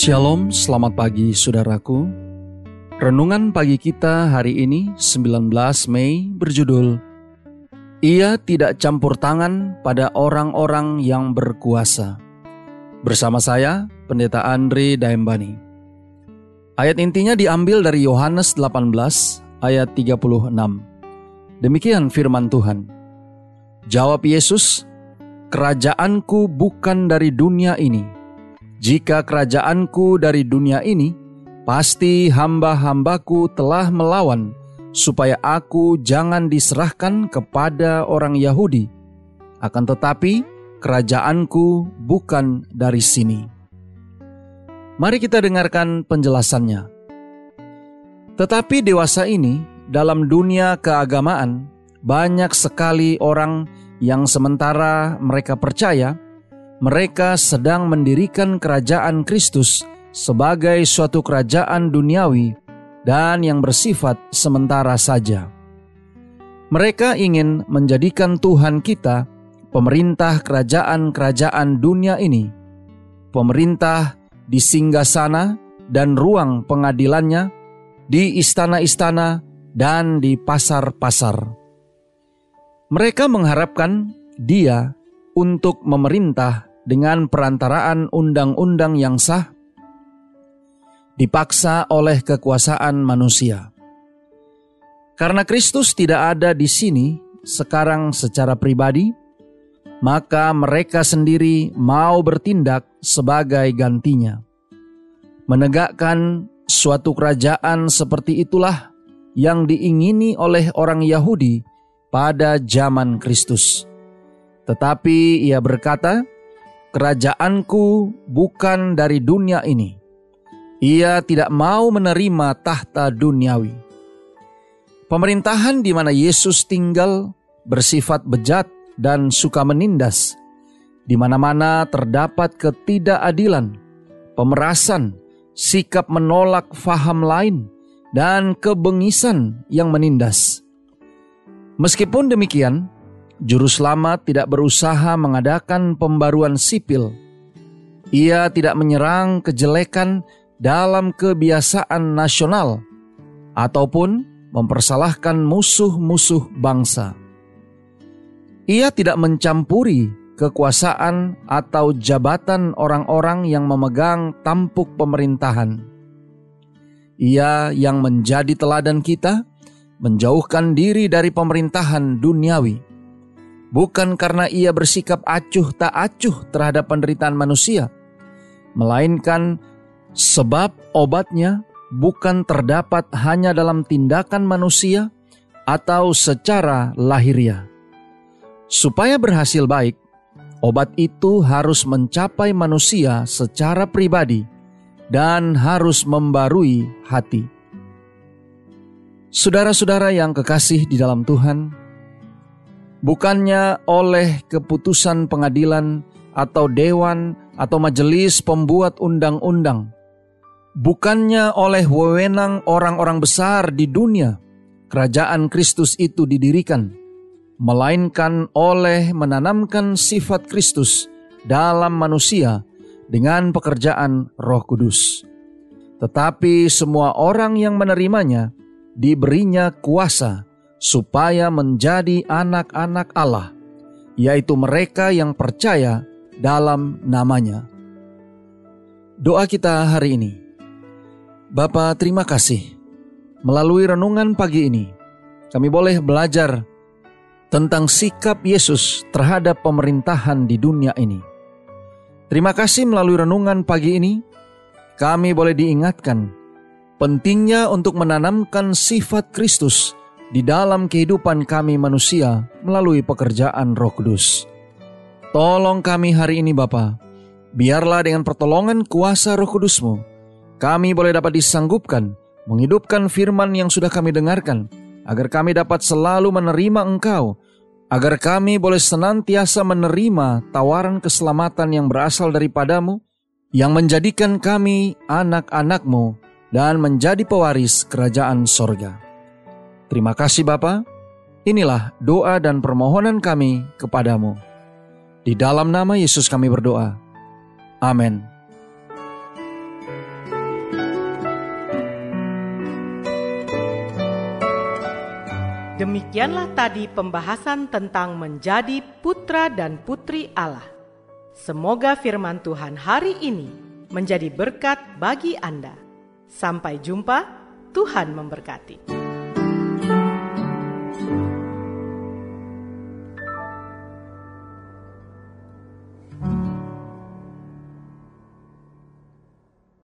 Shalom, selamat pagi saudaraku. Renungan pagi kita hari ini 19 Mei berjudul Ia tidak campur tangan pada orang-orang yang berkuasa. Bersama saya, Pendeta Andre Daembani. Ayat intinya diambil dari Yohanes 18 ayat 36. Demikian firman Tuhan. Jawab Yesus, "Kerajaanku bukan dari dunia ini." Jika kerajaanku dari dunia ini, pasti hamba-hambaku telah melawan, supaya aku jangan diserahkan kepada orang Yahudi. Akan tetapi, kerajaanku bukan dari sini. Mari kita dengarkan penjelasannya. Tetapi dewasa ini, dalam dunia keagamaan, banyak sekali orang yang sementara mereka percaya mereka sedang mendirikan kerajaan Kristus sebagai suatu kerajaan duniawi dan yang bersifat sementara saja. Mereka ingin menjadikan Tuhan kita pemerintah kerajaan-kerajaan dunia ini, pemerintah di singgah sana dan ruang pengadilannya, di istana-istana dan di pasar-pasar. Mereka mengharapkan Dia untuk memerintah dengan perantaraan undang-undang yang sah dipaksa oleh kekuasaan manusia. Karena Kristus tidak ada di sini sekarang secara pribadi, maka mereka sendiri mau bertindak sebagai gantinya. Menegakkan suatu kerajaan seperti itulah yang diingini oleh orang Yahudi pada zaman Kristus. Tetapi ia berkata, Kerajaanku bukan dari dunia ini. Ia tidak mau menerima tahta duniawi. Pemerintahan di mana Yesus tinggal bersifat bejat dan suka menindas. Di mana-mana terdapat ketidakadilan, pemerasan, sikap menolak faham lain, dan kebengisan yang menindas. Meskipun demikian, Juru selamat tidak berusaha mengadakan pembaruan sipil. Ia tidak menyerang kejelekan dalam kebiasaan nasional ataupun mempersalahkan musuh-musuh bangsa. Ia tidak mencampuri kekuasaan atau jabatan orang-orang yang memegang tampuk pemerintahan. Ia yang menjadi teladan kita menjauhkan diri dari pemerintahan duniawi bukan karena ia bersikap acuh tak acuh terhadap penderitaan manusia, melainkan sebab obatnya bukan terdapat hanya dalam tindakan manusia atau secara lahiriah. Supaya berhasil baik, obat itu harus mencapai manusia secara pribadi dan harus membarui hati. Saudara-saudara yang kekasih di dalam Tuhan, bukannya oleh keputusan pengadilan atau dewan atau majelis pembuat undang-undang, bukannya oleh wewenang orang-orang besar di dunia kerajaan Kristus itu didirikan, melainkan oleh menanamkan sifat Kristus dalam manusia dengan pekerjaan Roh Kudus. Tetapi semua orang yang menerimanya diberinya kuasa supaya menjadi anak-anak Allah, yaitu mereka yang percaya dalam namanya. Doa kita hari ini. Bapa terima kasih. Melalui renungan pagi ini, kami boleh belajar tentang sikap Yesus terhadap pemerintahan di dunia ini. Terima kasih melalui renungan pagi ini, kami boleh diingatkan pentingnya untuk menanamkan sifat Kristus di dalam kehidupan kami manusia melalui pekerjaan Roh Kudus. Tolong kami hari ini Bapa, biarlah dengan pertolongan kuasa roh kudusmu, kami boleh dapat disanggupkan menghidupkan firman yang sudah kami dengarkan, agar kami dapat selalu menerima Engkau, agar kami boleh senantiasa menerima tawaran keselamatan yang berasal daripadamu, yang menjadikan kami anak-anakmu dan menjadi pewaris kerajaan sorga. Terima kasih Bapa. Inilah doa dan permohonan kami kepadamu. Di dalam nama Yesus kami berdoa. Amin. Demikianlah tadi pembahasan tentang menjadi putra dan putri Allah. Semoga firman Tuhan hari ini menjadi berkat bagi Anda. Sampai jumpa, Tuhan memberkati.